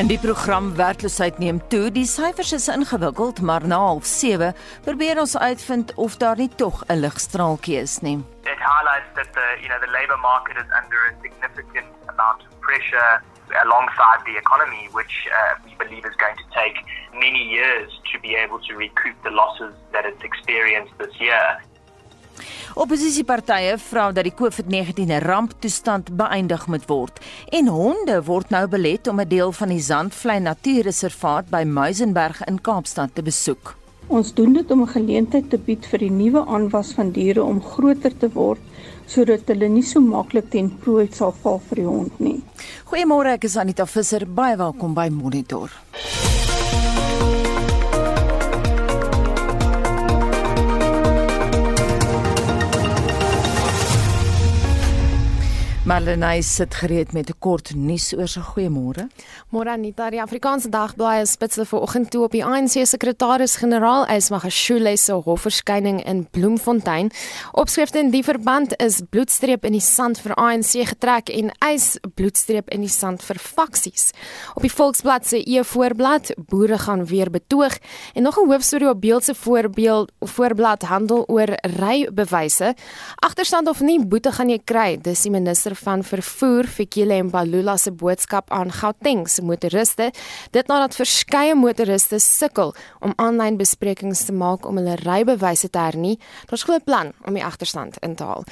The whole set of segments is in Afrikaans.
In die program werkloosheid neem toe. Die syfers is ingewikkeld, maar na 07:30 probeer ons uitvind of daar nie tog 'n ligstraaltjie is nie. It highlights that the you know the labor market is under a significant amount of pressure alongside the economy, which uh, we believe is going to take many years to be able to recoup the losses that it's experienced this year. Opposisiepartye vra dat die COVID-19 ramptoestand beëindig moet word en honde word nou belet om 'n deel van die Zandvlei Natuurreservaat by Muizenberg in Kaapstad te besoek. Ons doen dit om 'n geleentheid te bied vir die nuwe aanwas van diere om groter te word sodat hulle nie so maklik ten prooi sal val vir die hond nie. Goeiemôre, ek is Anita Visser. Baie welkom by Monitor. Marlenae sit gereed met 'n kort nuus oor sy goeiemôre. Môre Anita, die Afrikaanse Dagblad is spitsel vanoggend toe op die ANC sekretaris-generaal Ismagashule se hofverskyning in Bloemfontein. Opskrifte in die verband is bloedstreep in die sand vir ANC getrek en eis bloedstreep in die sand vir faksies. Op die Volksblad se e-voorblad, boere gaan weer betoog en nog 'n hoofstorie op beeldse voorbeeld voorblad handel oor rybewyse. Agterstand of nie boete gaan jy kry, dis die minister minister van vervoer Fikile Mbalula se boodskap aan Gauteng se motoriste. Dit nadat verskeie motoriste sukkel om aanlyn besprekings te maak om hulle rybewyse te hernie. Daar's groot plan om die agterstand in te haal.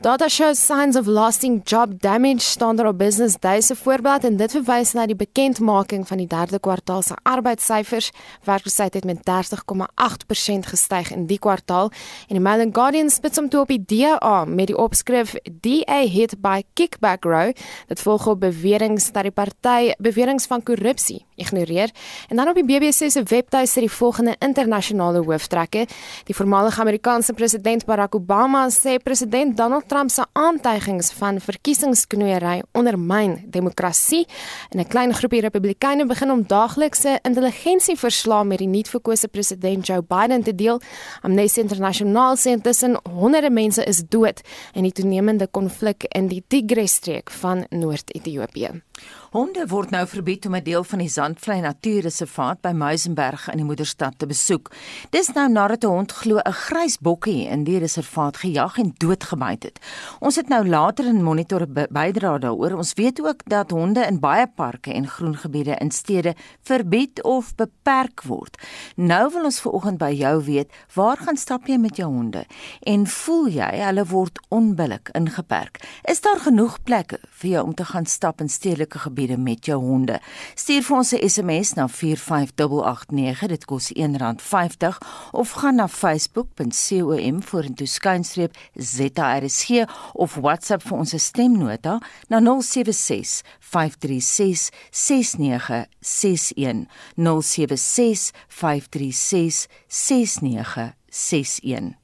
Data shows signs of lasting job damage staan daar op Business Day se voorblad en dit verwys na die bekendmaking van die derde kwartaal se arbeidssyfers. Werkloosheid het met 30,8% gestyg in die kwartaal en die Mail and Guardian spits hom toe op die DA met die opskrif DA hit by by Kickback Row. Dit volg op beweringe dat die party beweringe van korrupsie ignoreer. En dan op die BBC se webtuiste die volgende internasionale hooftrekke. Die voormalige Amerikaanse president Barack Obama sê president Donald Trump se aantuigings van verkiesingsknoeiery ondermyn demokrasie. En 'n klein groepie Republikeine begin om daaglikse intelligensieverslae met die nuutverkose president Joe Biden te deel. Amnesty International sê intussen honderde mense is dood in die toenemende konflik in die Tigray-streek van Noord-Ethiopië. Honde word nou verbied om 'n deel van die Zandvlei Natuurreservaat by Muizenberg in die moederstad te besoek. Dis nou nadat 'n hond glo 'n grys bokkie in die reservaat gejag en doodgebyt het. Ons het nou later in monitor bydra daaroor. Ons weet ook dat honde in baie parke en groengebiede in stede verbied of beperk word. Nou wil ons veraloggend by jou weet, waar gaan stap jy met jou honde en voel jy hulle word onbillik ingeperk? Is daar genoeg plekke vir jou om te gaan stap in stedelike gebiede met jou honde. Stuur vir ons 'n SMS na 45889, dit kos R1.50 of gaan na facebook.com vorentoe skynstreep ZRSG of WhatsApp vir ons stemnota na 076 536 6961 076 536 6961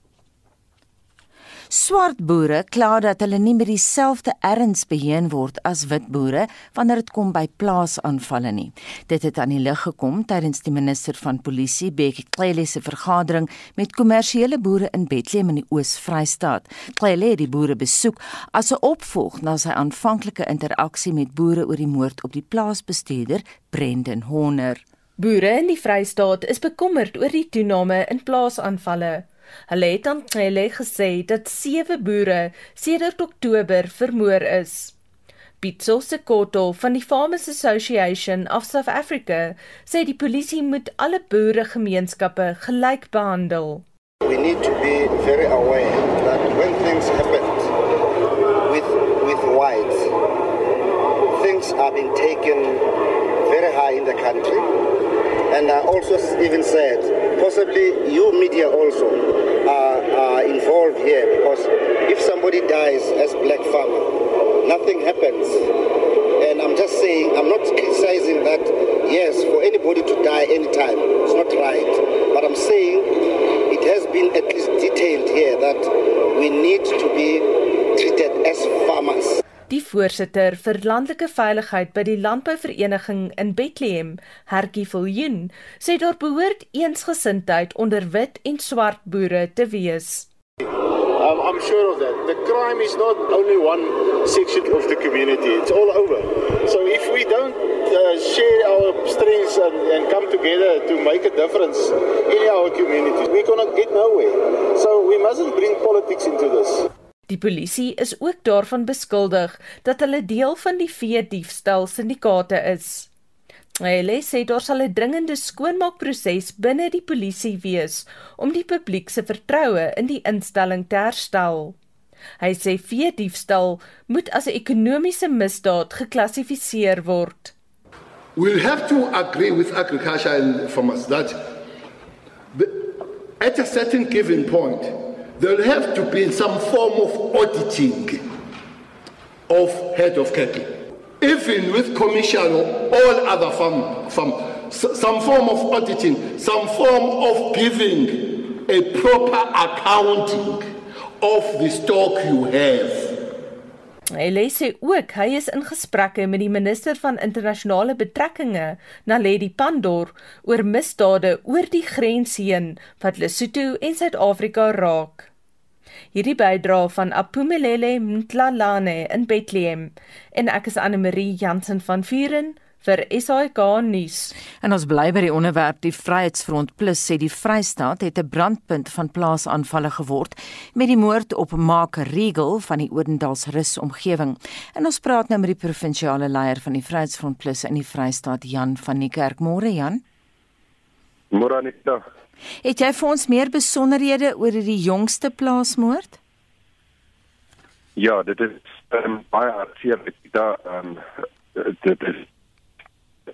Swart boere kla dat hulle nie met dieselfde erns beheen word as wit boere wanneer dit kom by plaasaanvalle nie. Dit het aan die lig gekom tydens die minister van polisie Bekkie Cele se vergadering met kommersiële boere in Bethlehem in die Oos-Vrystaat. Cele het die boere besoek as 'n opvolg na sy aanvanklike interaksie met boere oor die moord op die plaasbestuurder Brendan Horner. Boere in die Vrystaat is bekommerd oor die toename in plaasaanvalle. Hulle het aan Cele gesê dat sewe boere sedert Oktober vermoor is. Pitso Sekoto van die Farmers Association of South Africa sê die polisie moet alle boeregemeenskappe gelyk behandel. We need to be very aware that when things happen with with whites things are being taken very high in the country and I also even said possibly you media also are, are involved here because if somebody dies as black farmer, nothing happens. And I'm just saying, I'm not criticizing that, yes, for anybody to die anytime, it's not right. But I'm saying it has been at least detailed here that we need to be treated as farmers. Die voorsitter vir landelike veiligheid by die landbouvereniging in Bethlehem, Hertjie Viljoen, sê daar behoort eensgesindheid onder wit en swart boere te wees. Um, I'm sure of that. The crime is not only one section of the community, it's all over. So if we don't uh, share our strengths and, and come together to make a difference in our community. We're going to get nowhere. So we mustn't bring politics into this. Die polisie is ook daarvan beskuldig dat hulle deel van die vee diefstal syndikaate is. Hulle sê daar sal 'n dringende skoonmaakproses binne die polisie wees om die publiek se vertroue in die instelling te herstel. Hy sê vee diefstal moet as 'n ekonomiese misdaad geklassifiseer word. We'll have to agree with agriculture and farmers that the, at a certain given point there'll have to be some form of auditing of head of cattle. Even with commission or all other farm, farm some form of auditing, some form of giving a proper accounting of the stock you have. Hy sê ook hy is in gesprekke met die minister van internasionale betrekkinge, Naledi Pandor, oor misdade oor die grens heen wat Lesotho en Suid-Afrika raak. Hierdie bydra van Apumelele Mtlalane in Bethlehem en ek is Anne Marie Jansen van Vuren vir SAK nuus. En ons bly by die onderwerp die Vryheidsfront Plus sê die Vrystaat het 'n brandpunt van plaasaanvalle geword met die moord op Mark Regal van die Odendaalsrus omgewing. En ons praat nou met die provinsiale leier van die Vryheidsfront Plus in die Vrystaat Jan van die Kerk. Môre Jan. Môre Anita. Het jy vir ons meer besonderhede oor die jongste plaasmoord? Ja, dit is um, baie hartseer dit daar um, dit is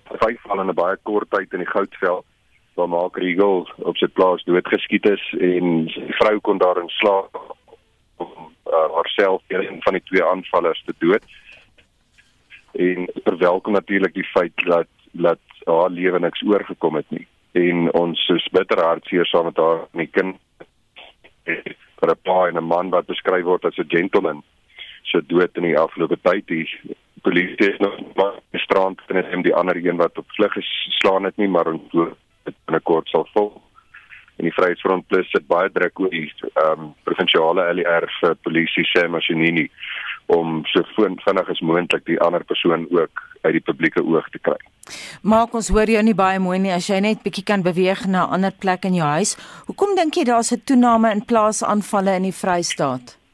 vyf val in 'n baie kort tyd in die Goudveld waar Mark Regal op sy plaas doodgeskiet is en sy vrou kon daarin slaap om uh, haarself een van die twee aanvallers te dood. En verwelkom natuurlik die feit dat dat haar lewe niks oorgekom het nie. En ons is bitter hartseer saam met haar en die kind vir 'n pa en 'n man wat beskryf word as 'n gentleman se dood in die afgelope tyd hier polisie is nog maar strand en het hom die ander een wat op vlug geslaan het nie maar dit binnekort sal vol en die Vryheidsfront Plus sit baie druk oor die ehm um, provinsiale LER vir polisie sê masjinie om so vinnig as moontlik die ander persoon ook uit die publieke oog te kry. Maak ons hoor jou nie baie mooi nie as jy net bietjie kan beweeg na 'n ander plek in jou huis. Hoekom dink jy daar's 'n toename in plaasaanvalle in die Vrystaat?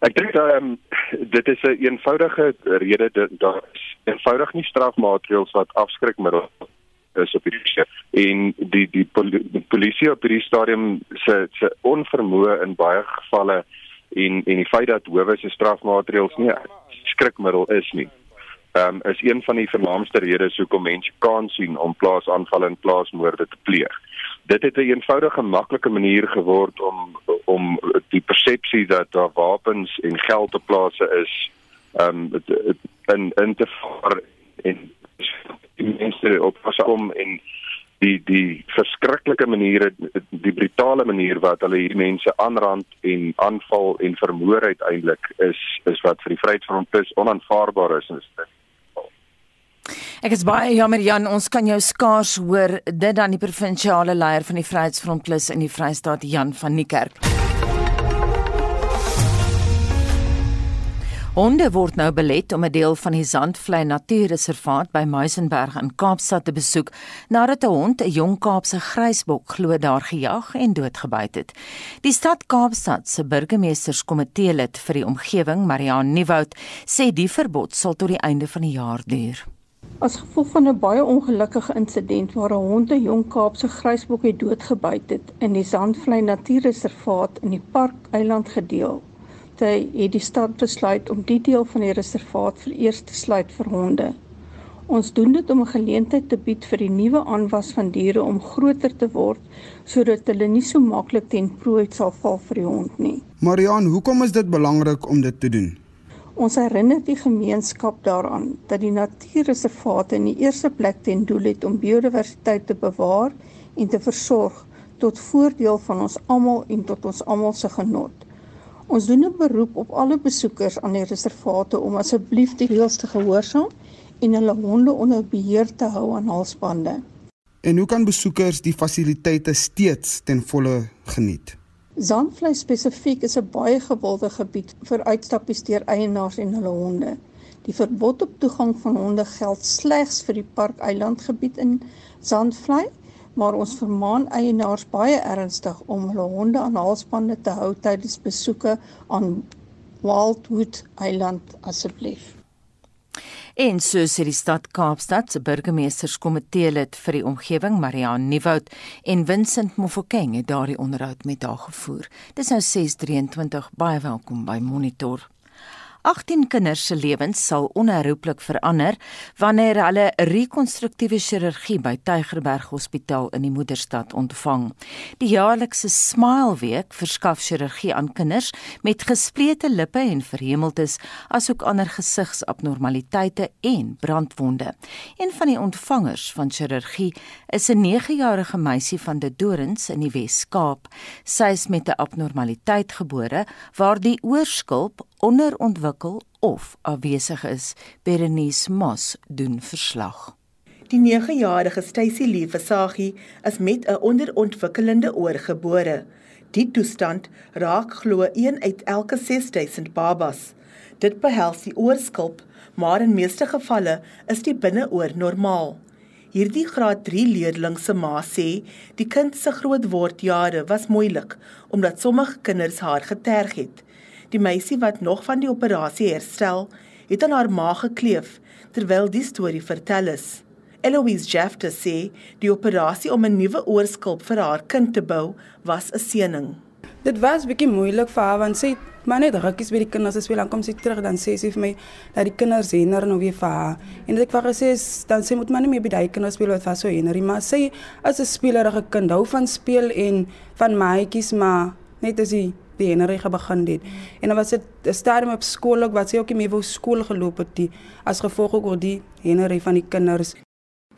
Ek dink um, dit is 'n een eenvoudige rede dat daar eenvoudig nie strafmaatreëls wat afskrikmiddel is op hierdie se en die die, poli, die polisie op hierdie stadium se se onvermoë in baie gevalle en en die feit dat howe se strafmaatreëls nie skrikmiddel is nie. Ehm um, is een van die vernaamste redes hoekom mense kan sien om plaasaanvalle en plaasmoorde te pleeg dit het 'n een eenvoudige maklike manier geword om om die persepsie dat daar wapens en geld te plase is um in in te vaar en die mense op pasom en die die verskriklike maniere die brutale manier wat hulle hier mense aanrand en aanval en vermoor uiteindelik is is wat vir die Vryheidsfront plus onaanvaarbaar is en dit Ek is baie jammer Jan, ons kan jou skaars hoor. Dit dan die provinsiale leier van die Vryheidsfront Plus in die Vrystaat Jan van Niekerk. Honde word nou belet om 'n deel van die Zandvlei Natuurreservaat by Muizenberg in Kaapstad te besoek nadat 'n hond 'n jong Kaapse grysbok glo daar gejag en doodgebyt het. Die stad Kaapstad se burgemeesterskomitee lid vir die omgewing, Mariaan Nieuwoud, sê die verbod sal tot die einde van die jaar duur. As gevolg van 'n baie ongelukkige insident waar 'n hond 'n jong Kaapse grysbok het doodgebyt het in die Zandvlei Natuurreservaat in die Park Eiland gedeel, het die stad besluit om die deel van die reservaat vir eers te sluit vir honde. Ons doen dit om 'n geleentheid te bied vir die nuwe aanwas van diere om groter te word sodat hulle nie so maklik ten prooi sal val vir die hond nie. Marian, hoekom is dit belangrik om dit te doen? Ons herinner die gemeenskap daaraan dat die natuurreservate in die eerste plek ten doel het om biodiversiteit te bewaar en te versorg tot voordeel van ons almal en tot ons almal se genot. Ons doen 'n beroep op alle besoekers aan die reservate om asseblief die reëls te gehoorsaam en hulle honde onder beheer te hou aan halsbande. En hoe kan besoekers die fasiliteite steeds ten volle geniet? Zandvlei spesifiek is 'n baie gewilde gebied vir uitstappies deur eienaars en hulle honde. Die verbod op toegang van honde geld slegs vir die parkeilandgebied in Zandvlei, maar ons vermaan eienaars baie ernstig om hulle honde aan halsbande te hou tydens besoeke aan Wildwood Eiland asseblief. En so sê die stad Kaapstad se burgemeesterskomitee lid vir die omgewing, Mariaan Nieuwoud en Vincent Mofokeng het daardie onderhoud met haar gevoer. Dis nou 6:23. Baie welkom by Monitor. 18 kinders se lewens sal onherroepelik verander wanneer hulle rekonstruktiewe chirurgie by Tygerberg Hospitaal in die moederstad ontvang. Die jaarlikse Smile Week verskaf chirurgie aan kinders met gesplete lippe en verhemeltes, asook ander gesigsabnormaliteite en brandwonde. Een van die ontvangers van chirurgie is 'n 9-jarige meisie van De Dorings in die Wes-Kaap. Sy is met 'n abnormaliteit gebore waar die oorskulp onderontwikkel of afwesig is, Berenice Moss doen verslag. Die 9-jarige Stacy Lee Versaghi is met 'n onderontwikkelende oor gebore. Die toestand raak glo 1 uit elke 6000 babas. Dit behels die oorskulp, maar in meeste gevalle is die binneoor normaal. Hierdie graad 3 leerling se ma sê die kind se grootwordjare was moeilik omdat sommige kinders haar geterg het. Die meisie wat nog van die operasie herstel, het aan haar maag gekleef terwyl die storie vertel is. Eloise Jefter sê die operasie om 'n nuwe oorskulp vir haar kind te bou was 'n seëning. Dit was bietjie moeilik vir haar want sy maar net rukkies by die kinders as wel kom sy terug dan sê sy vir my dat die kinders hinder nou weer vir haar. En dit ek wou gesê dan sê moet maar nie meer by die kinders speel wat was so hinder maar sy is 'n spelerige kind hou van speel en van maatjies maar net as hy die Henry begin het. En dan was dit 'n stadium op skool ook wat sy ook nie meer wou skool geloop het die as gevolg ook oor die Henry van die kinders.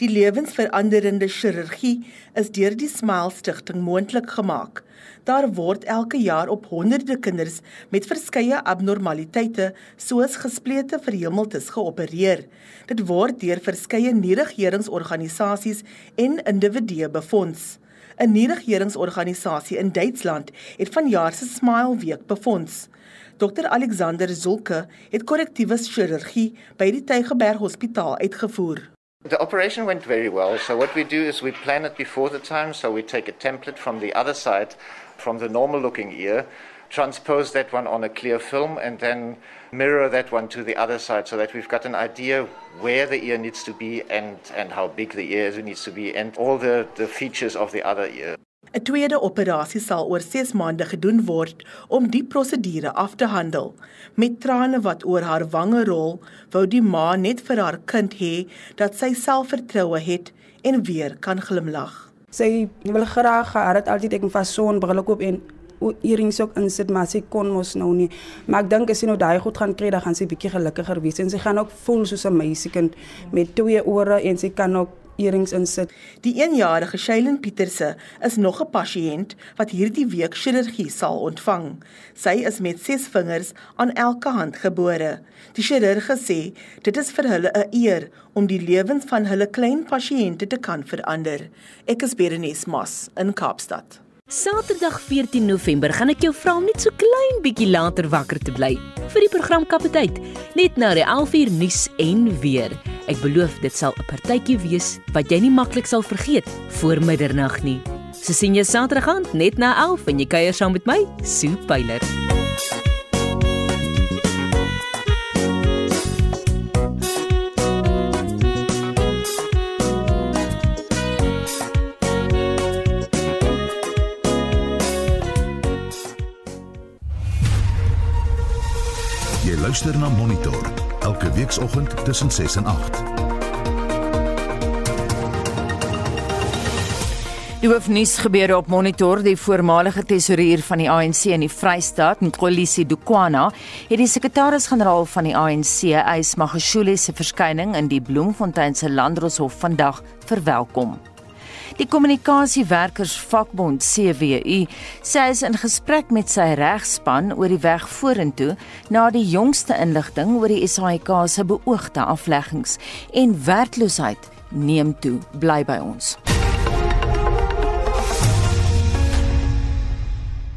Die lewensveranderende chirurgie is deur die Smile Stichting moontlik gemaak. Daar word elke jaar op honderde kinders met verskeie abnormaliteite soos gesplete verhemeltes geopereer. Dit word deur verskeie nie-regeringsorganisasies en individue befonds. 'n nie-regeringsorganisasie in Duitsland het vanjaar se Smile Week befonds. Dr Alexander Zulke het korrektiewe chirurgie by die Tygerberg Hospitaal uitgevoer. The operation went very well. So what we do is we plan it before the time. So we take a template from the other side, from the normal looking ear, transpose that one on a clear film, and then mirror that one to the other side so that we've got an idea where the ear needs to be and, and how big the ear needs to be and all the, the features of the other ear. 'n Tweede operasie sal oor 6 maande gedoen word om die prosedure af te handel. Met trane wat oor haar wange rol, wou die ma net vir haar kind hê dat sy selfvertroue het en weer kan glimlag. Sy wil graag haar het altyd ek van sonbrille koop en earrings ook insit, maar sy kon mos nou nie. Maar ek dink as sy nou daai goed gaan kry, dan gaan sy bietjie gelukkiger wees en sy gaan ook voel soos 'n meisiekind met twee ore en sy kan ook earrings insit. Die 1-jarige Shailene Pieterse is nog 'n pasiënt wat hierdie week chirurgie sal ontvang. Sy is met 6 vingers aan elke hand gebore. Die chirurg sê dit is vir hulle 'n eer om die lewens van hulle klein pasiënte te kan verander. Ek is Berenice Moss in Kaapstad. Saterdag 14 November gaan ek jou vra om net so klein bietjie later wakker te bly vir die program Kapiteit, net na die 11uur nuus en weer. Ek beloof dit sal 'n partytjie wees wat jy nie maklik sal vergeet voor middernag nie. So sien jy Saterdag aand net na 11 en jy kuier saam met my, Sue Pyler. Luister na Monitor elke weekoggend tussen 6 en 8. Die hoofnuus gebeure op Monitor, die voormalige tesourier van die ANC in die Vrystaat, Nkolisi Dukwana, het die sekretaris-generaal van die ANC, Ys Magashule se verskyning in die Bloemfontein se Landdroshof vandag verwelkom. Die kommunikasiewerkers vakbond CWU sê hy is in gesprek met sy regspan oor die weg vorentoe na die jongste inligting oor die SAIK se beoogde afleggings en werkloosheid neem toe. Bly by ons.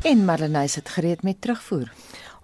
En Marlenae het gereed met terugvoer.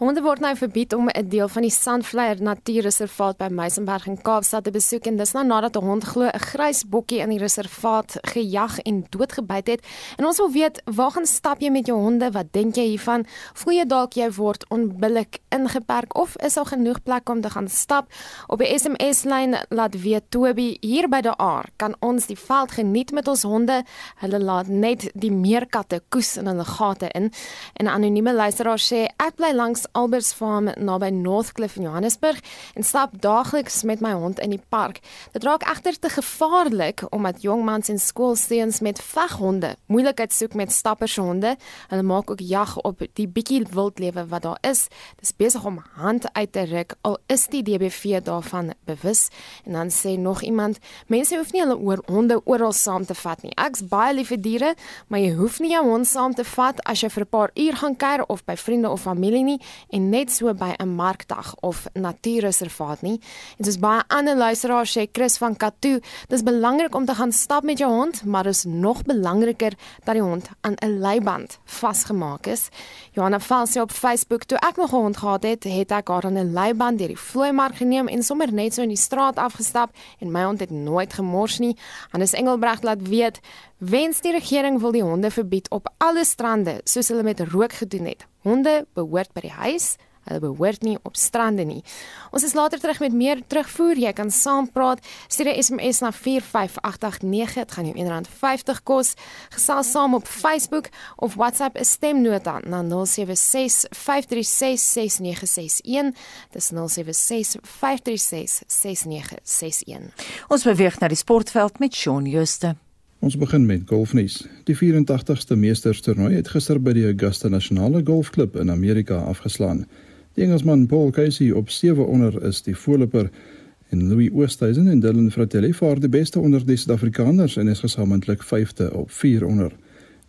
Honde word nou verbied om 'n deel van die Sandflyer Natuurreservaat by Meisenberg in Kaapstad te besoek en dis nou nadat 'n hond glo 'n grys bokkie in die reservaat gejag en doodgebyt het. En ons wil weet, waar gaan stap jy met jou honde? Wat dink jy hiervan? Voel jy dalk jy word onbillik ingeperk of is daar genoeg plek om te gaan stap? Op die SMS-lyn laat weet Toby hier by die Aar kan ons die veld geniet met ons honde. Hulle laat net die meerkatte koes in hulle gate in. En 'n anonieme luisteraar sê ek bly langs Alberts Farm naby Northcliffe in Johannesburg en stap daagliks met my hond in die park. Dit raak egter te gevaarlik omdat jong mans en skoolseuns met veghonde moeilikheid soek met stappershonde. Hulle maak ook jag op die bietjie wildlewe wat daar is. Dis besig om hand uit te ruk al is die DBV daarvan bewus. En dan sê nog iemand, mense hoef nie hulle oor honde oral saam te vat nie. Ek's baie lief vir diere, maar jy hoef nie jou hond saam te vat as jy vir 'n paar uur gaan kuier of by vriende of familie nie en net so by 'n markdag of natuurreservaat nie. En soos baie ander luisteraars sê Chris van Katu, dis belangrik om te gaan stap met jou hond, maar is nog belangriker dat die hond aan 'n leiband vasgemaak is. Johanna Falsie op Facebook, toe ek nog 'n hond gehad het, het ek haar aan 'n leiband deur die vloeimark geneem en sommer net so in die straat afgestap en my hond het nooit gemors nie. Hannes Engelbreg laat weet Wens die regering wil die honde verbied op alle strande soos hulle met rook gedoen het. Honde behoort by die huis, hulle behoort nie op strande nie. Ons is later terug met meer terugvoer. Jy kan saampraat. Stuur 'n SMS na 45889. Dit gaan jou R1.50 kos. Gesels saam op Facebook of WhatsApp 'n stemnota na 0765366961. Dis 0765366961. Ons beweeg na die sportveld met Shaun Jooste. Ons begin met golfnuus. Die 84ste Meesterstoernooi het gister by die Augusta Nasionale Golfklub in Amerika afgeslaan. Die Engelsman Paul Casey op 7 onder is die voorloper en Louis Oosthuizen en Dylan Fratelli vaar die beste onder die Suid-Afrikaners en is gesamentlik 5de op 4 onder.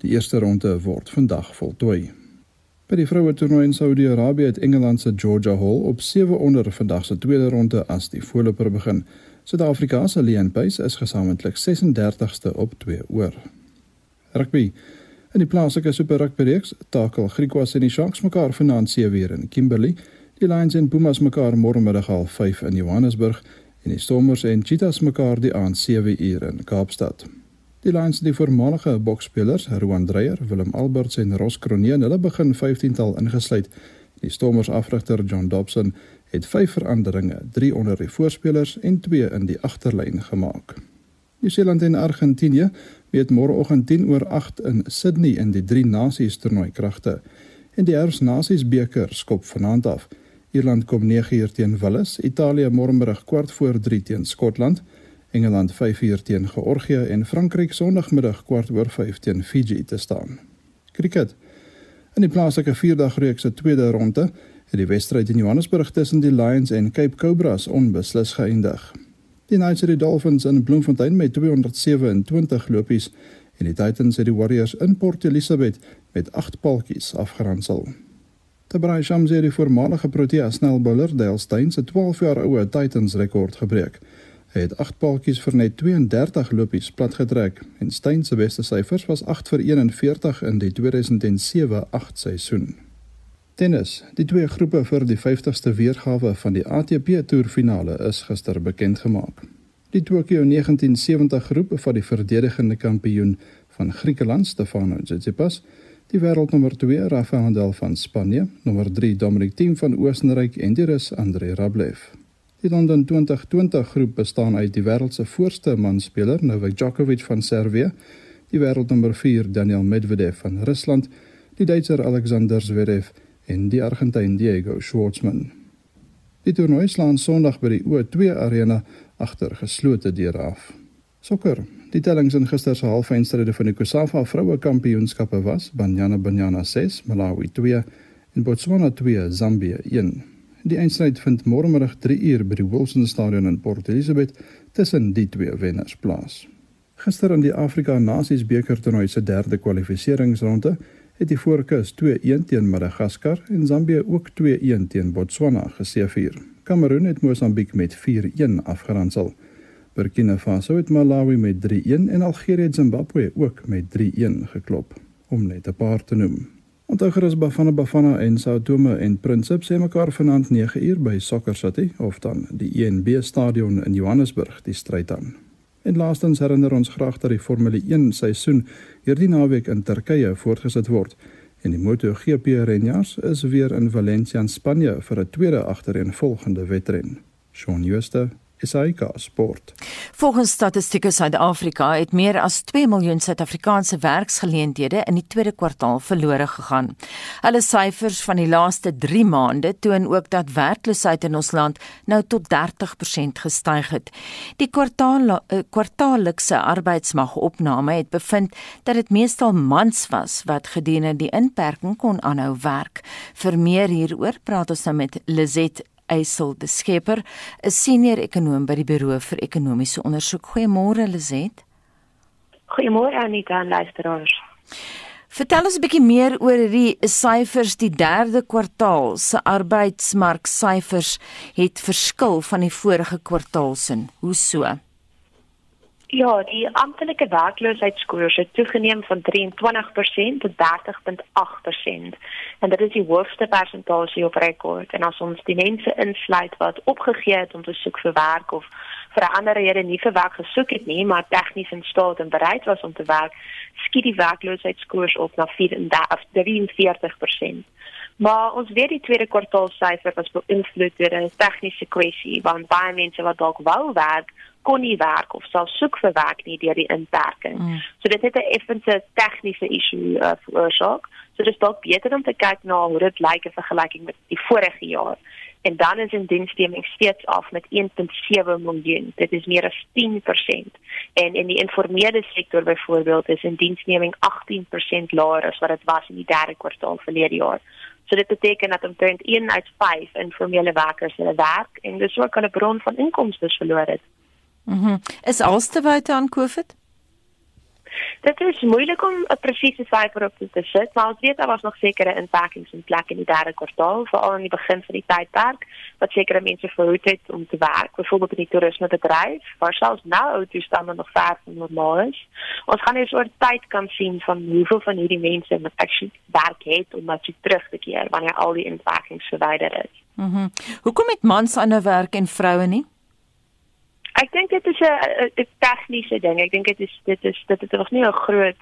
Die eerste ronde word vandag voltooi. By die vroue toernooi in Saudi-Arabië het Engeland se Georgia Hall op 7 onder vandag se tweede ronde as die voorloper begin. Suid-Afrika se Leon Pace is gesamentlik 36ste op 2 oor. Rugby. In die plaaslike Super Rugby reeks takel Griquas en die Sharks mekaar vanaand 7 uur in Kimberley. Die Lions en Pumas mekaar môremiddag al 5 in Johannesburg en die Stormers en Cheetahs mekaar die aand 7 uur in Kaapstad. Die Lions het die voormalige boksspelers Roan Dreyer, Willem Alberts en Ross Kronee hulle begin 15tal ingesluit. Die Stormers afrigter John Dobson het 5 veranderinge, 3 onder die voorspelers en 2 in die agterlyn gemaak. Nieu-Seeland en Argentinië meet môreoggend 10 oor 8 in Sydney in die Drie Nasies toernooi kragte. En die Herfs Nasies beker skop vanaand af. Ierland kom 9 uur teen Wales, Italië môremiddag kwart voor 3 teen Skotland, Engeland 5 uur teen Georgië en Frankryk sonoggmiddag kwart oor 5 teen Fiji te staan. Kriket. In die plaaslike vierdagreeks se tweede ronde die wedstryd in Johannesburg tussen die Lions en Cape Cobras onbeslis geëindig. Die Knights het die Dolphins in Bloemfontein met 227 lopies en die Titans het die Warriors in Port Elizabeth met 8 paltjies afgeronsel. Tabrai Shams het die voormalige Protea snelbowler Dale Steyn se 12 jaar oue Titans rekord gebreek. Hy het 8 paltjies vir net 32 lopies platgetrek en Steyn se beste syfers was 8 vir 41 in die 2007-8 seisoen. Tennis. Die twee groepe vir die 50ste weergawe van die ATP toerfinale is gister bekend gemaak. Die Tokyo 1970 groep van die verdedigende kampioen van Griekeland Stefano Tsitsipas, die wêreldnommer 2 Rafael Nadal van Spanje, nommer 3 Dominic Thiem van Oostenryk en die Rus Andrei Rublev. Die London 2020 groep bestaan uit die wêreld se voorste manspeler Novak Djokovic van Servië, die wêreldnommer 4 Daniel Medvedev van Rusland, die Duitser Alexander Zverev en die Argentyn Diego Schwartzman. Die toernooi slaan Sondag by die O2 Arena agter geslote deure af. Sokker. Die tellings in gister se halfeindstryde van die COSAFA Vroue Kampioenskappe was: Banyana Banyana 6, Malawi 2 en Botswana 2, Zambië 1. Die eindstryd vind môremiddag 3 uur by die Wilson Stadion in Port Elizabeth tussen die twee wenners plaas. Gister in die Afrika Nasies beker toernooi se derde kwalifikasieringsronde het die Voorkus 2-1 teen Madagaskar en Zambië ook 2-1 teen Botswana geseëvier. Kamerun het Mosambiek met 4-1 afgeronsel. Burkina Faso het Malawi met 3-1 en Algerië het Zimbabwe ook met 3-1 geklop, om net 'n paar te noem. Onthougeris Bafana Bafana en Sao Tome en Principe sê mekaar vanaand 9uur by Soccer City of dan die ENB stadion in Johannesburg die stryd aan. En laastens herinner ons graag dat die Formule 1 seisoen hierdie naweek in Turkye voortgesit word en die MotoGP renjaars is weer in Valencia in Spanje vir 'n tweede agtereenvolgende wedren. Shaun Schuster SAK Sport. Volgens Statistiek Suid-Afrika het meer as 2 miljoen Suid-Afrikaanse werksgeleenthede in die tweede kwartaal verlore gegaan. Hulle syfers van die laaste 3 maande toon ook dat werkloosheid in ons land nou tot 30% gestyg het. Die kwartaal eh, kwartaallikse arbeidsmagopname het bevind dat dit meestal mans was wat gedurende die inperking kon aanhou werk. Vir meer hieroor praat ons nou met Lizet Eysel de Skepper, 'n senior ekonoom by die Buro vir Ekonomiese Onderzoek. Goeiemôre Lizet. Goeiemôre Anita en luisteraars. Vertel ons 'n bietjie meer oor die syfers die derde kwartaal se arbeidsmarksyfers het verskil van die vorige kwartaal se. Hoe so? Ja, die amptelike werkloosheidskoers het toegeneem van 23% tot 30.8%. En dit is die hoogste persentasie op rekord. En as ons die mense insluit wat opgegee het om te soek vir werk of vir 'n ander rede nie vir werk gesoek het nie, maar tegnies in staat en bereid was om te werk, skiet die werkloosheidskoers op na 43%. Maar ons weet die tweede kwartaal syfer was beïnvloed deur 'n tegniese kwessie, want baie mense wat dalk wou werk kon nie werk of self soek vir werk nie deur die inperking. Mm. So dit het 'n effense tegniese issue uh, veroorsaak. So dit is dalk beter om te kyk na hoe dit lyk in vergelyking met die vorige jaar. En dan is in diensneming steeds af met 1.7 miljoen. Dit is meer as 10%. En in die informele sektor byvoorbeeld is in diensneming 18% laer as wat dit was in die derde kwartaal verlede jaar. So dit beteken dat omtrent 1 uit 5 informele werkers hulle werk en dus ook hulle bron van inkomste verloor het. Mhm. Mm is alste buite aan COVID? Dit is moeilik om 'n presiese syfer op te sit, maar ons weet daar was nog sekere inperkings in plek in die derde kwartaal, veral aan die begin van die tydperk, wat sekere mense verhoed het om te werk, byvoorbeeld in die toerismebedryf, waar selfs nou toestande nog ver van normaal is. Ons gaan eens oor tyd kan sien van hoeveel van hierdie mense wat actually werk het om wat terug te keer wanneer al die inperkings verwyder is. Mhm. Mm Hoekom het mans ander werk en vroue nie? Ek dink dit is 'n tegniese ding. Ek dink dit is dit is dit het nog nie 'n groot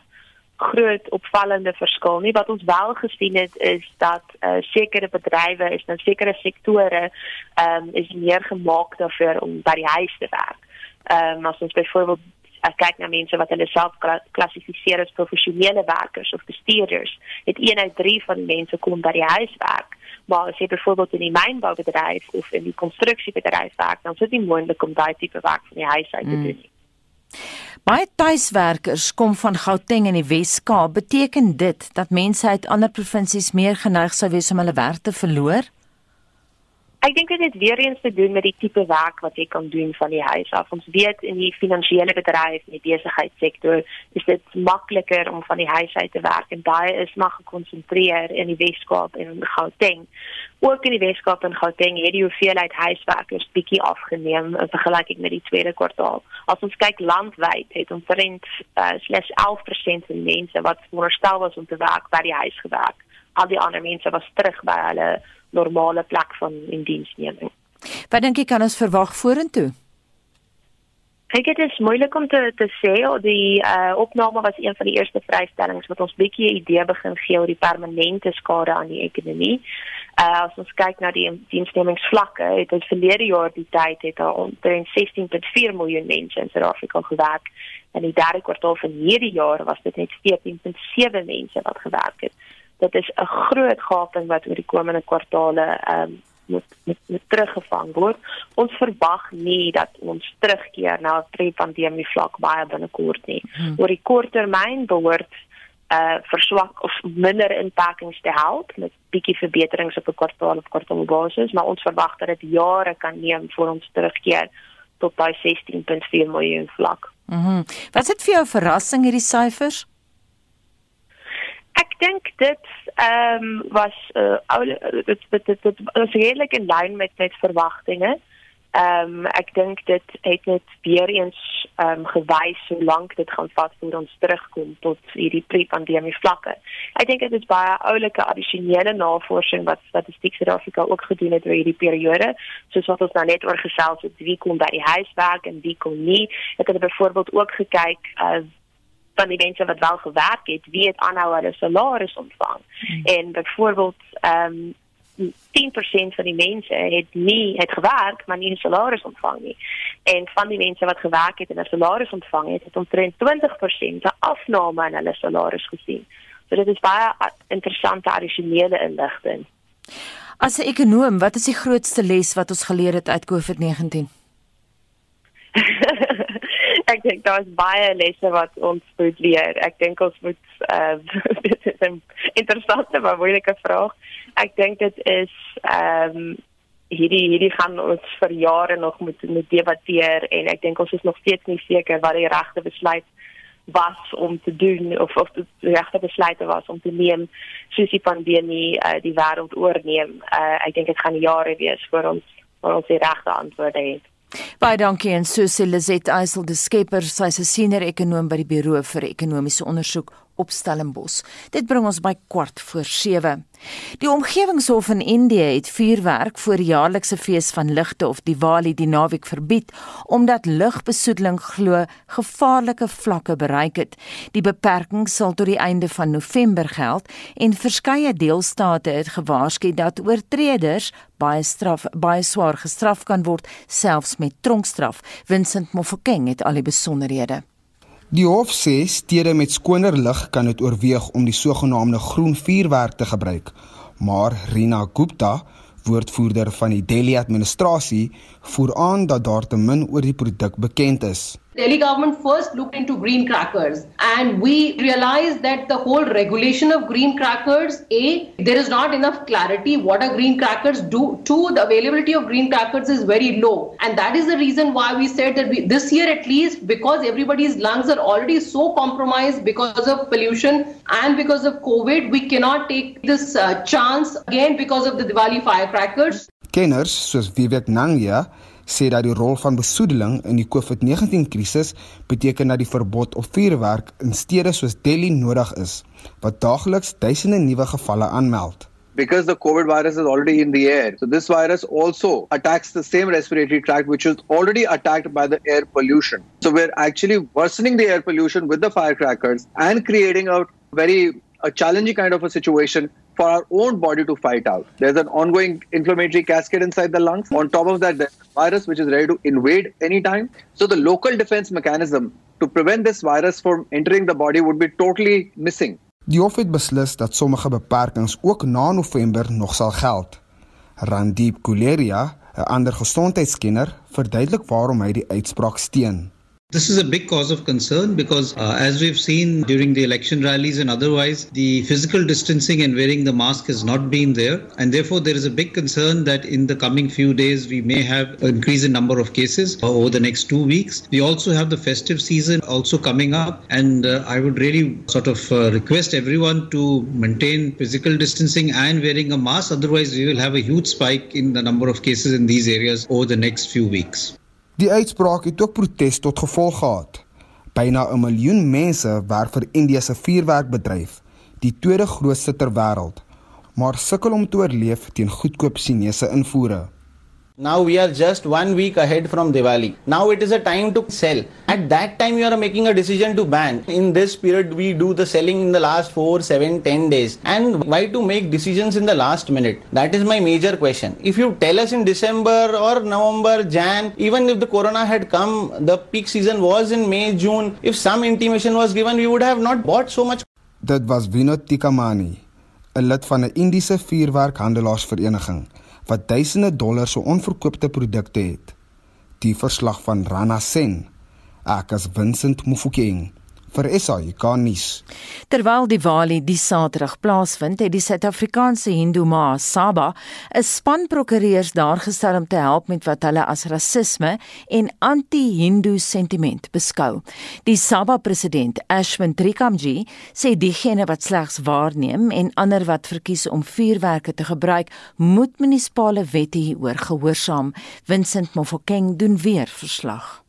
groot opvallende verskil nie. Wat ons wel gesien het is dat uh, sekere bedrywe is nou sekere sektore ehm um, is meer gemaak daarvoor om by die huis te werk. Ehm um, as ons byvoorbeeld ek kyk na mense wat hulle self klassifiseer as professionele werkers of bestuurders, het 1 uit 3 van die mense kom by die huis werk maar as jy byvoorbeeld in die mynboubedryf of in die konstruksiebedryf werk, dan is dit nie moontlik om daai tipe werk van die huis uit te mm. doen nie. Baie tuiswerkers kom van Gauteng in die Wes-Kaap. Beteken dit dat mense uit ander provinsies meer geneig sou wees om hulle werk te verloor? Ek dink dit het weer eens te doen met die tipe werk wat jy kan doen van die huis af. Ons weet in die finansiële bedryf en die besigheidssektor is dit makliker om van die huis uit te werk en baie is maar gekonsentreer in die Weskaap en in Gauteng. Ook in die Weskaap en Gauteng het die hoeveelheid huiswerkers bietjie afgeneem in vergelyking met die tweede kwartaal. As ons kyk landwyd het omtrent uh, slegs 11% van mense wat voorstel was om te werk by die huis gewerk. Al die ander mense was terug by hulle normale plek van indiensneming. Wat dink jy kan ons verwag vorentoe? Ek dit is moeilik om te te sê of die uh, opname was een van die eerste vrystellings wat ons bietjie 'n idee begin gee oor die permanente skade aan die ekonomie. Uh, as ons kyk na die diensnemingsvlakke, het dit verlede jaar die tyd het daar omtrent 16.4 miljoen mense in Suid-Afrika gewerk en in die derde kwartaal van hierdie jaar was dit net 14.7 mense wat gewerk het dit is 'n groot gaping wat oor die komende kwartale ehm um, moet, moet moet teruggevang word. Ons verwag nie dat ons terugkeer na pre-pandemie vlak baie binnekort nie. Hmm. Oor die korttermyn behoort uh verswak of minder inpakkings te help met bietjie verbeterings op 'n kwartaal op kwartaal basis, maar ons verwag dat dit jare kan neem voor ons terugkeer tot daai 16.4 miljoen vlak. Mhm. Mm Wat is dit vir jou verrassing hierdie syfers? Ek dink dit ehm um, was uh, ou dit dit dit was redelik in lyn met met verwagtinge. Ehm um, ek dink dit het net weer eens ehm um, gewys hoe lank dit gaan vat voor ons terugkom tot hierdie pre-pandemie vlakke. Ek dink dit is baie oulike addisionele navorsing wat Statistiek Suid-Afrika ook gedoen het oor hierdie periode, soos wat ons nou net oor gesels het, wie kom by die huis werk en wie kom nie. Ek het byvoorbeeld ook gekyk uh van die mense wat wel gewerk het, wie het aanhou hulle salaris ontvang. Hmm. En byvoorbeeld ehm um, 10% van die mense het nie het gewerk maar nie 'n salaris ontvang nie. En van die mense wat gewerk het en 'n salaris ontvang het, het omtrent 20% 'n afname in hulle salaris gesien. So dit is baie interessante addisionele inligting. As 'n ekonom, wat is die grootste les wat ons geleer het uit COVID-19? ek dink daar is baie lesse wat ons moet leer. Ek dink ons moet uh dit is 'n interessante maar moeilike vraag. Ek dink dit is ehm um, hierdie hierdie gaan ons vir jare nog moet moet debatteer en ek dink ons is nog steeds nie seker wat die regte besluit was om te doen of of die regte besluite was om te neem soos die pandemie uh, die wêreld oorneem. Uh, ek dink dit gaan jare wees voor ons voor ons die regte antwoorde het. Baie dankie. En so sê Lizet Eisel de Skepper, sy's 'n senior ekonom by die Buro vir Ekonomiese Onderzoek op Stellenbosch. Dit bring ons by kwart voor 7. Die omgewingshof in Indië het vuurwerk voor die jaarlikse fees van ligte of Diwali die naweek verbied omdat lugbesoedeling glo gevaarlike vlakke bereik het. Die beperking sal tot die einde van November geld en verskeie deelstate het gewaarsku dat oortreders baie straf baie swaar gestraf kan word selfs met tronkstraf. Vincent Mofokeng het al die besonderhede. Die hof sê stede met skoner lig kan dit oorweeg om die sogenaamde groen vuurwerk te gebruik. Maar Rina Gupta, woordvoerder van die Delhi administrasie, voer aan dat daar te min oor die produk bekend is. Delhi government first looked into green crackers and we realized that the whole regulation of green crackers a there is not enough clarity what are green crackers do two the availability of green crackers is very low. And that is the reason why we said that we, this year at least because everybody's lungs are already so compromised because of pollution and because of covid we cannot take this uh, chance again because of the Diwali firecrackers. Kenners soos Vivek Nangia sê dat die rol van besoedeling in die COVID-19 krisis beteken dat die verbod op vuurwerk in stede soos Delhi nodig is, wat daagliks duisende nuwe gevalle aanmeld. Because the COVID virus is already in the air. So this virus also attacks the same respiratory tract which is already attacked by the air pollution. So we're actually worsening the air pollution with the firecrackers and creating a very a challenging kind of a situation for our own body to fight out. There's an ongoing inflammatory cascade inside the lungs. On top of that, there's a virus which is ready to invade anytime. So the local defense mechanism to prevent this virus from entering the body would be totally missing. Die hof het beslis dat sommige beperkings ook na November nog sal geld. Randeep Guleria, 'n ander gesondheidskenner, verduidelik waarom hy die uitspraak steun. This is a big cause of concern because, uh, as we've seen during the election rallies and otherwise, the physical distancing and wearing the mask has not been there. And therefore, there is a big concern that in the coming few days, we may have an increase in number of cases uh, over the next two weeks. We also have the festive season also coming up. And uh, I would really sort of uh, request everyone to maintain physical distancing and wearing a mask. Otherwise, we will have a huge spike in the number of cases in these areas over the next few weeks. Die uitspraak het ook protes tot gevolg gehad. Byna 'n miljoen mense werk vir Indië se vuurwerkbedryf, die tweede grootste ter wêreld, maar sukkel om te oorleef teen goedkoop Chinese invoere. Now we are just one week ahead from Diwali. Now it is a time to sell. At that time, you are making a decision to ban. In this period, we do the selling in the last 4, 7, 10 days. And why to make decisions in the last minute? That is my major question. If you tell us in December or November, Jan, even if the corona had come, the peak season was in May, June, if some intimation was given, we would have not bought so much. Dit was Vinod Tikamani, 'n lid van 'n Indiese vuurwerkhandelaarsvereniging wat duisende dollars se onverkoopte produkte het. Die verslag van Rana Sen. Ek as Vincent Mufokeng vir SAK nuus. Terwyl Diwali die Saterdag plaasvind, het die Suid-Afrikaanse Hindu Ma Saba 'n span prokureurs daar gestel om te help met wat hulle as rasisme en anti-Hindu sentiment beskou. Die Saba president, Ashwin Trikamji, sê diegene wat slegs waarneem en ander wat verkies om vuurwerke te gebruik, moet munisipale wette hieroor gehoorsaam. Vincent Mofokeng doen weer verslag.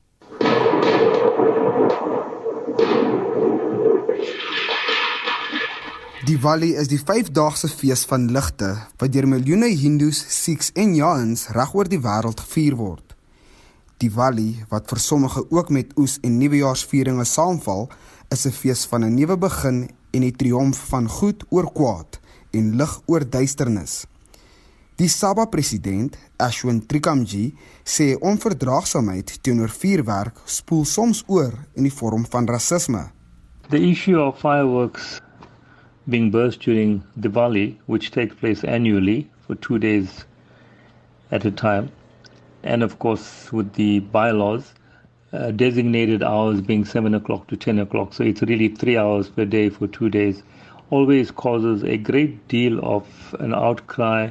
Diwali is die 5-daagse fees van ligte wat deur miljoene Hindus, Sikhs en Jains regoor die wêreld gevier word. Diwali, wat vir sommige ook met oes en nuwejaarsvieringe saamval, is 'n fees van 'n nuwe begin en die triomf van goed oor kwaad en lig oor duisternis. Die Sabha president, Ashwin Trikamji, sê onverdraagsaamheid teenoor vuurwerk spoel soms oor in die vorm van rasisme. The issue of fireworks being burst during Diwali, which takes place annually for two days at a time. And of course, with the bylaws, uh, designated hours being 7 o'clock to 10 o'clock. So it's really three hours per day for two days. Always causes a great deal of an outcry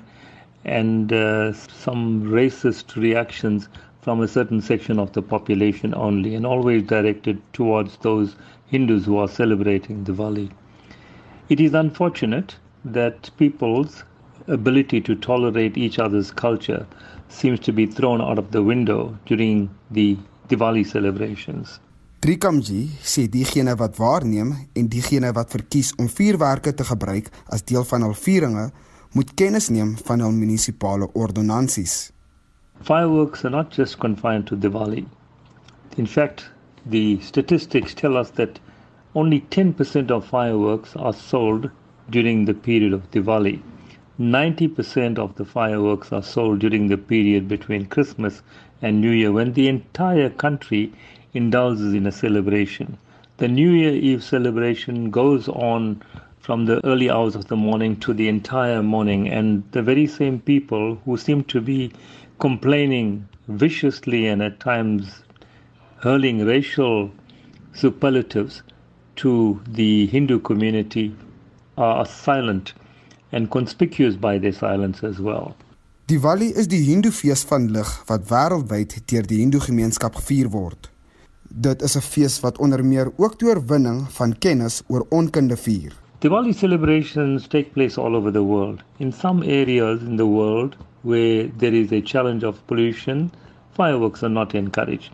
and uh, some racist reactions from a certain section of the population only, and always directed towards those Hindus who are celebrating Diwali. It is unfortunate that people's ability to tolerate each other's culture seems to be thrown out of the window during the Diwali celebrations. Trikamji sê diegene wat waarneem en diegene wat verkies om vuurwerke te gebruik as deel van hul vieringe, moet kennis neem van hul munisipale ordonnansies. Fireworks are not just confined to Diwali. In fact, the statistics tell us that only 10% of fireworks are sold during the period of Diwali. 90% of the fireworks are sold during the period between Christmas and New Year when the entire country indulges in a celebration. The New Year Eve celebration goes on from the early hours of the morning to the entire morning, and the very same people who seem to be complaining viciously and at times hurling racial superlatives to the Hindu community are silent and conspicuous by their silence as well. Diwali is die Hindu fees van lig wat wêreldwyd deur die Hindu gemeenskap gevier word. Dit is 'n fees wat onder meer ook die oorwinning van kennis oor onkunde vier. Diwali celebrations take place all over the world. In some areas in the world where there is a challenge of pollution, fireworks are not encouraged.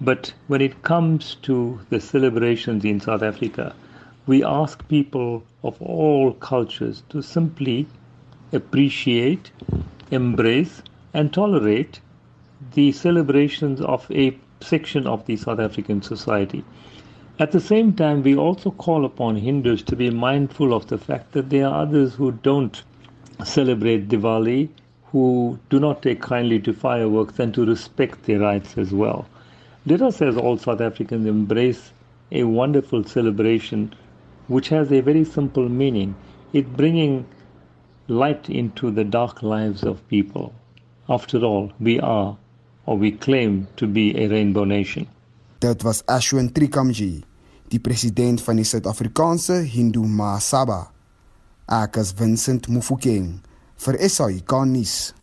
But when it comes to the celebrations in South Africa, we ask people of all cultures to simply appreciate, embrace, and tolerate the celebrations of a section of the South African society. At the same time, we also call upon Hindus to be mindful of the fact that there are others who don't celebrate Diwali, who do not take kindly to fireworks, and to respect their rights as well. Let us, as all South Africans, embrace a wonderful celebration which has a very simple meaning. It bringing light into the dark lives of people. After all, we are, or we claim to be a rainbow nation. Dit was Ashwin Trikamji, die president van die Suid-Afrikaanse Hindu Mahasabha. Ek is Vincent Mufokeng vir SAK nuus.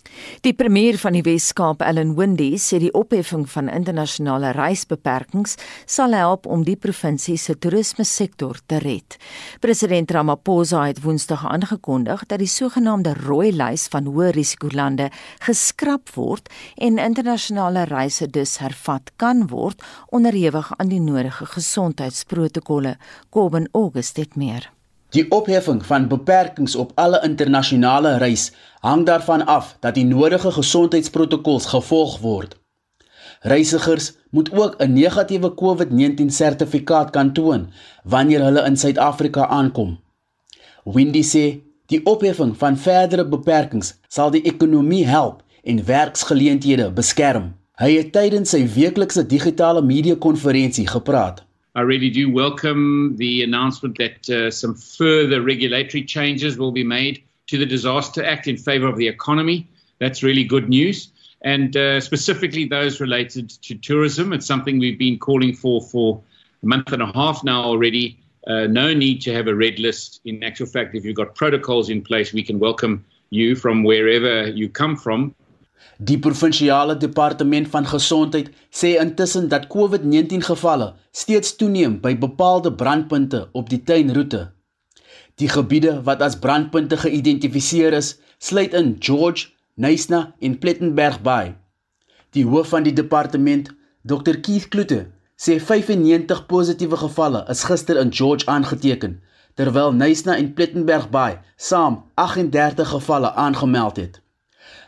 Die premier van die Wes-Kaap, Ellen Windey, sê die opheffing van internasionale reisbeperkings sal help om die provinsie se toerisme sektor te red. President Ramaphosa het Woensdag aangekondig dat die sogenaamde rooi lys van hoë risikolande geskraap word en internasionale reise dus hervat kan word onderhewig aan die nodige gesondheidsprotokolle. Kobben August het meer. Die opheffing van beperkings op alle internasionale reis hang daarvan af dat die nodige gesondheidsprotokols gevolg word. Reisigers moet ook 'n negatiewe COVID-19 sertifikaat kan toon wanneer hulle in Suid-Afrika aankom. Windy sê die opheffing van verdere beperkings sal die ekonomie help en werksgeleenthede beskerm. Hy het tydens sy weeklikse digitale media konferensie gepraat. I really do welcome the announcement that uh, some further regulatory changes will be made to the Disaster Act in favor of the economy. That's really good news. And uh, specifically those related to tourism. It's something we've been calling for for a month and a half now already. Uh, no need to have a red list. In actual fact, if you've got protocols in place, we can welcome you from wherever you come from. Die provinsiale departement van gesondheid sê intussen dat COVID-19 gevalle steeds toeneem by bepaalde brandpunte op die tuinroete. Die gebiede wat as brandpunte geïdentifiseer is, sluit in George, Nysna en Plettenberg Bay. Die hoof van die departement, Dr Keith Kloete, sê 95 positiewe gevalle is gister in George aangeteken, terwyl Nysna en Plettenberg Bay saam 38 gevalle aangemeld het.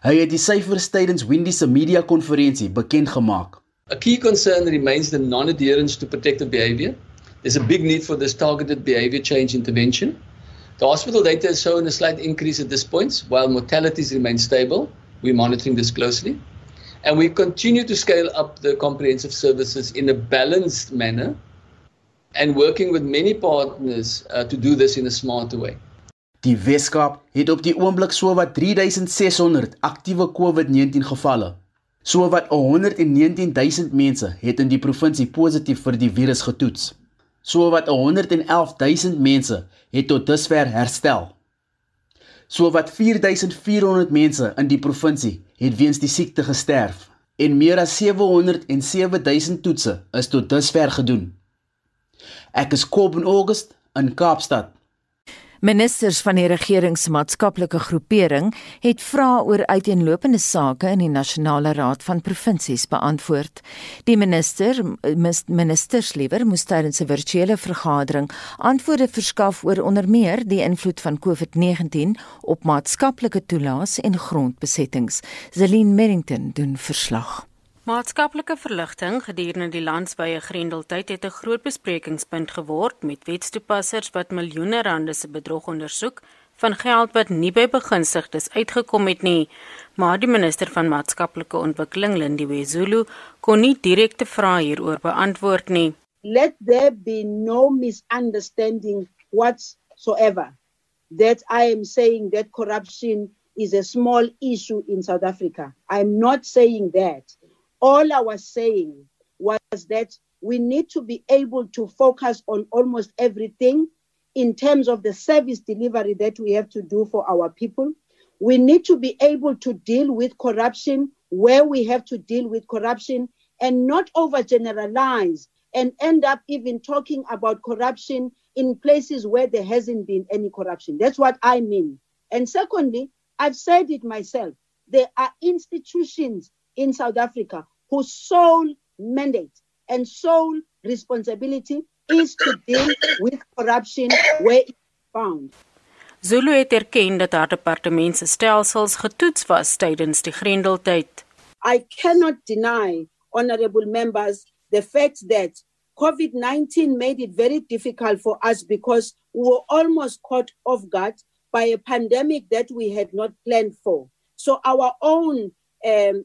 Hy het die syfers tydens Windy se media konferensie bekend gemaak. A key concern remains the non-adherence to protective behavior. There's a big need for this targeted behavior change intervention. The hospital data is showing a slight increase at this point, while mortalities remain stable. We're monitoring this closely. And we continue to scale up the comprehensive services in a balanced manner and working with many partners uh, to do this in a smarter way. Die Weskaap het op die oomblik sowat 3600 aktiewe COVID-19 gevalle. Sowat 119000 mense het in die provinsie positief vir die virus getoets. Sowat 111000 mense het tot dusver herstel. Sowat 4400 mense in die provinsie het weens die siekte gesterf en meer as 707000 toetse is tot dusver gedoen. Ek is Kobben August in Kaapstad. Ministers van die regering se maatskaplike groepering het vrae oor uiteenlopende sake in die Nasionale Raad van Provinsies beantwoord. Die minister ministers liewer moes tydens 'n virtuele vergadering antwoorde verskaf oor onder meer die invloed van COVID-19 op maatskaplike toelaas en grondbesettings. Zelin Merrington doen verslag. Maatskaplike verligting gedurende die landswye grendeltyd het 'n groot besprekingspunt geword met wetstoepassers wat miljoene rande se bedrog ondersoek van geld wat nie by begunstigdes uitgekom het nie. Maar die minister van maatskaplike ontwikkeling, Lindiwe Zulu, kon nie direkte vrae hieroor beantwoord nie. Let there be no misunderstanding whatsoever that I am saying that corruption is a small issue in South Africa. I'm not saying that. All I was saying was that we need to be able to focus on almost everything in terms of the service delivery that we have to do for our people. We need to be able to deal with corruption where we have to deal with corruption and not overgeneralize and end up even talking about corruption in places where there hasn't been any corruption. That's what I mean. And secondly, I've said it myself. There are institutions in South Africa whose sole mandate and sole responsibility is to deal with corruption where it's found. Zulu het erken dat haar departement se stelsels getoets was tydens die Grendeltyd. I cannot deny honorable members the fact that COVID-19 made it very difficult for us because we were almost caught off guard by a pandemic that we had not planned for. So our own um,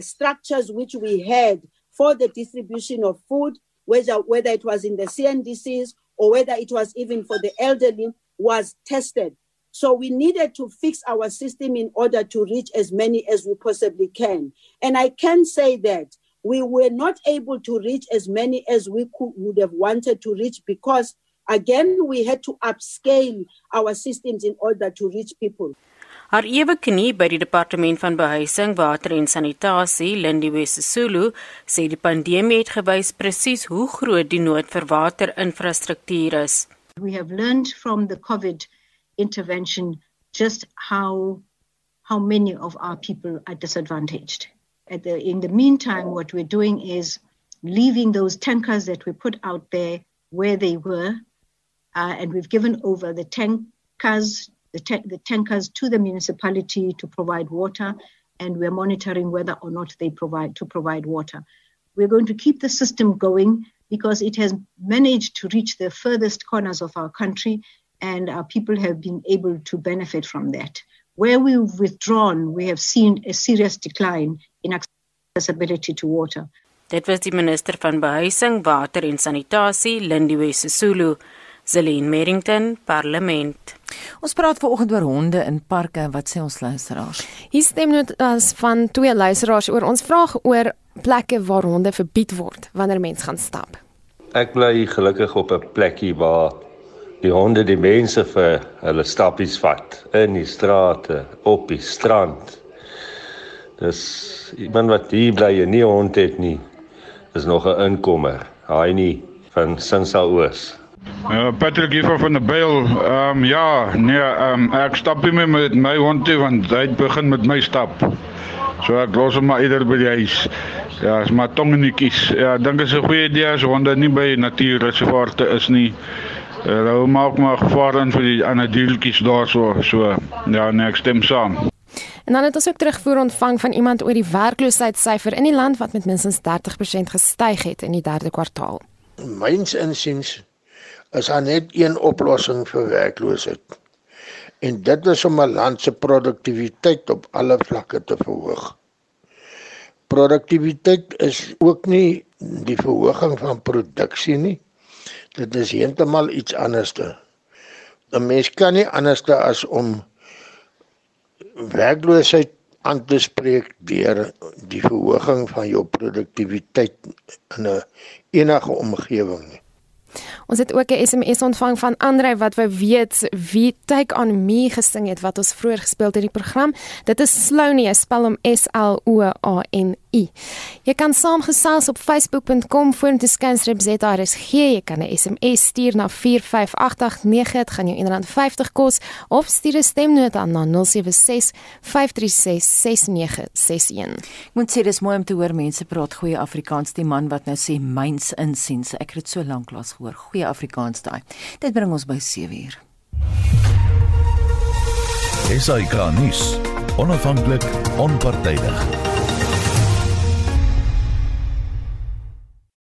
structures which we had for the distribution of food, whether, whether it was in the CNDCs or whether it was even for the elderly, was tested. So we needed to fix our system in order to reach as many as we possibly can. And I can say that we were not able to reach as many as we could, would have wanted to reach because, again, we had to upscale our systems in order to reach people. Haar ewe knie by die departement van behuising, water en sanitasie, Lindiwe Sisulu, sê die pandemie het gewys presies hoe groot die nood vir waterinfrastruktuur is. We have learned from the COVID intervention just how how many of our people are disadvantaged. At the, in the meantime, what we're doing is leaving those tankers that we put out there where they were, uh, and we've given over the tankers the, the tankers to the municipality to provide water, and we're monitoring whether or not they provide to provide water. We're going to keep the system going because it has managed to reach the furthest corners of our country, and our people have been able to benefit from that. Where we've withdrawn, we have seen a serious decline in accessibility to water. Dit was die minister van behuising, water en sanitasie, Lindiwe Sisulu. Zelene Merrington, Parlement. Ons praat vanoggend oor honde in parke. Wat sê ons luisteraars? Hier stem net as van twee luisteraars oor ons vraag oor plekke waar honde verbied word wanneer mens gaan stap. Ek bly gelukkig op 'n plekkie waar die honde die mense vir hulle stappies vat in die strate, op die strand. Dis iemand wat hier bly en nie hond het nie. Dis nog 'n inkomer. Haai nie van Sinsaoos. Ja, Patrick hier van die Byl. Ehm um, ja, nee, ehm um, ek stap nie meer met my hond toe want hy begin met my stap. So ek los hom maar eerder by die huis. Ja, is maar tongenetjies. Ja, dink is 'n goeie idee as honde nie by natuurreservate is nie. Hulle maak maar gevaar in vir die ander diertjies daarso. So ja, nee, ek stem saam. En dan het ons ook terugvoer ontvang van iemand oor die werkloosheidssyfer in die land wat met minstens 30% gestyg het in die derde kwartaal. Myns insiens is daar net een oplossing vir werkloosheid. En dit is om 'n land se produktiwiteit op alle vlakke te verhoog. Produktiwiteit is ook nie die verhoging van produksie nie. Dit is heeltemal iets anderste. 'n Mens kan nie anderste as om werkloosheid aan te spreek deur die verhoging van jou produktiwiteit in 'n enige omgewing nie. Ons het ook 'n SMS ontvang van Andre wat wou weet wie Take on Me gesing het wat ons vroeër gespeel het in die program. Dit is Slownie, spel hom S L O A N I. Jy kan saamgesels op facebook.com vorentoe skynstrip ZRSG. Jy kan 'n SMS stuur na 45889. Dit gaan jou R1.50 kos of stuur 'n stemnota na 076 536 6961. Ek moet sê dis mooi om te hoor mense praat goeie Afrikaans. Die man wat nou sê myns insiens. Ek het dit so lank lank gehoor. Goeie Afrikaans daai. Dit bring ons by 7uur. SAK nuus. Onafhanklik, onpartydig.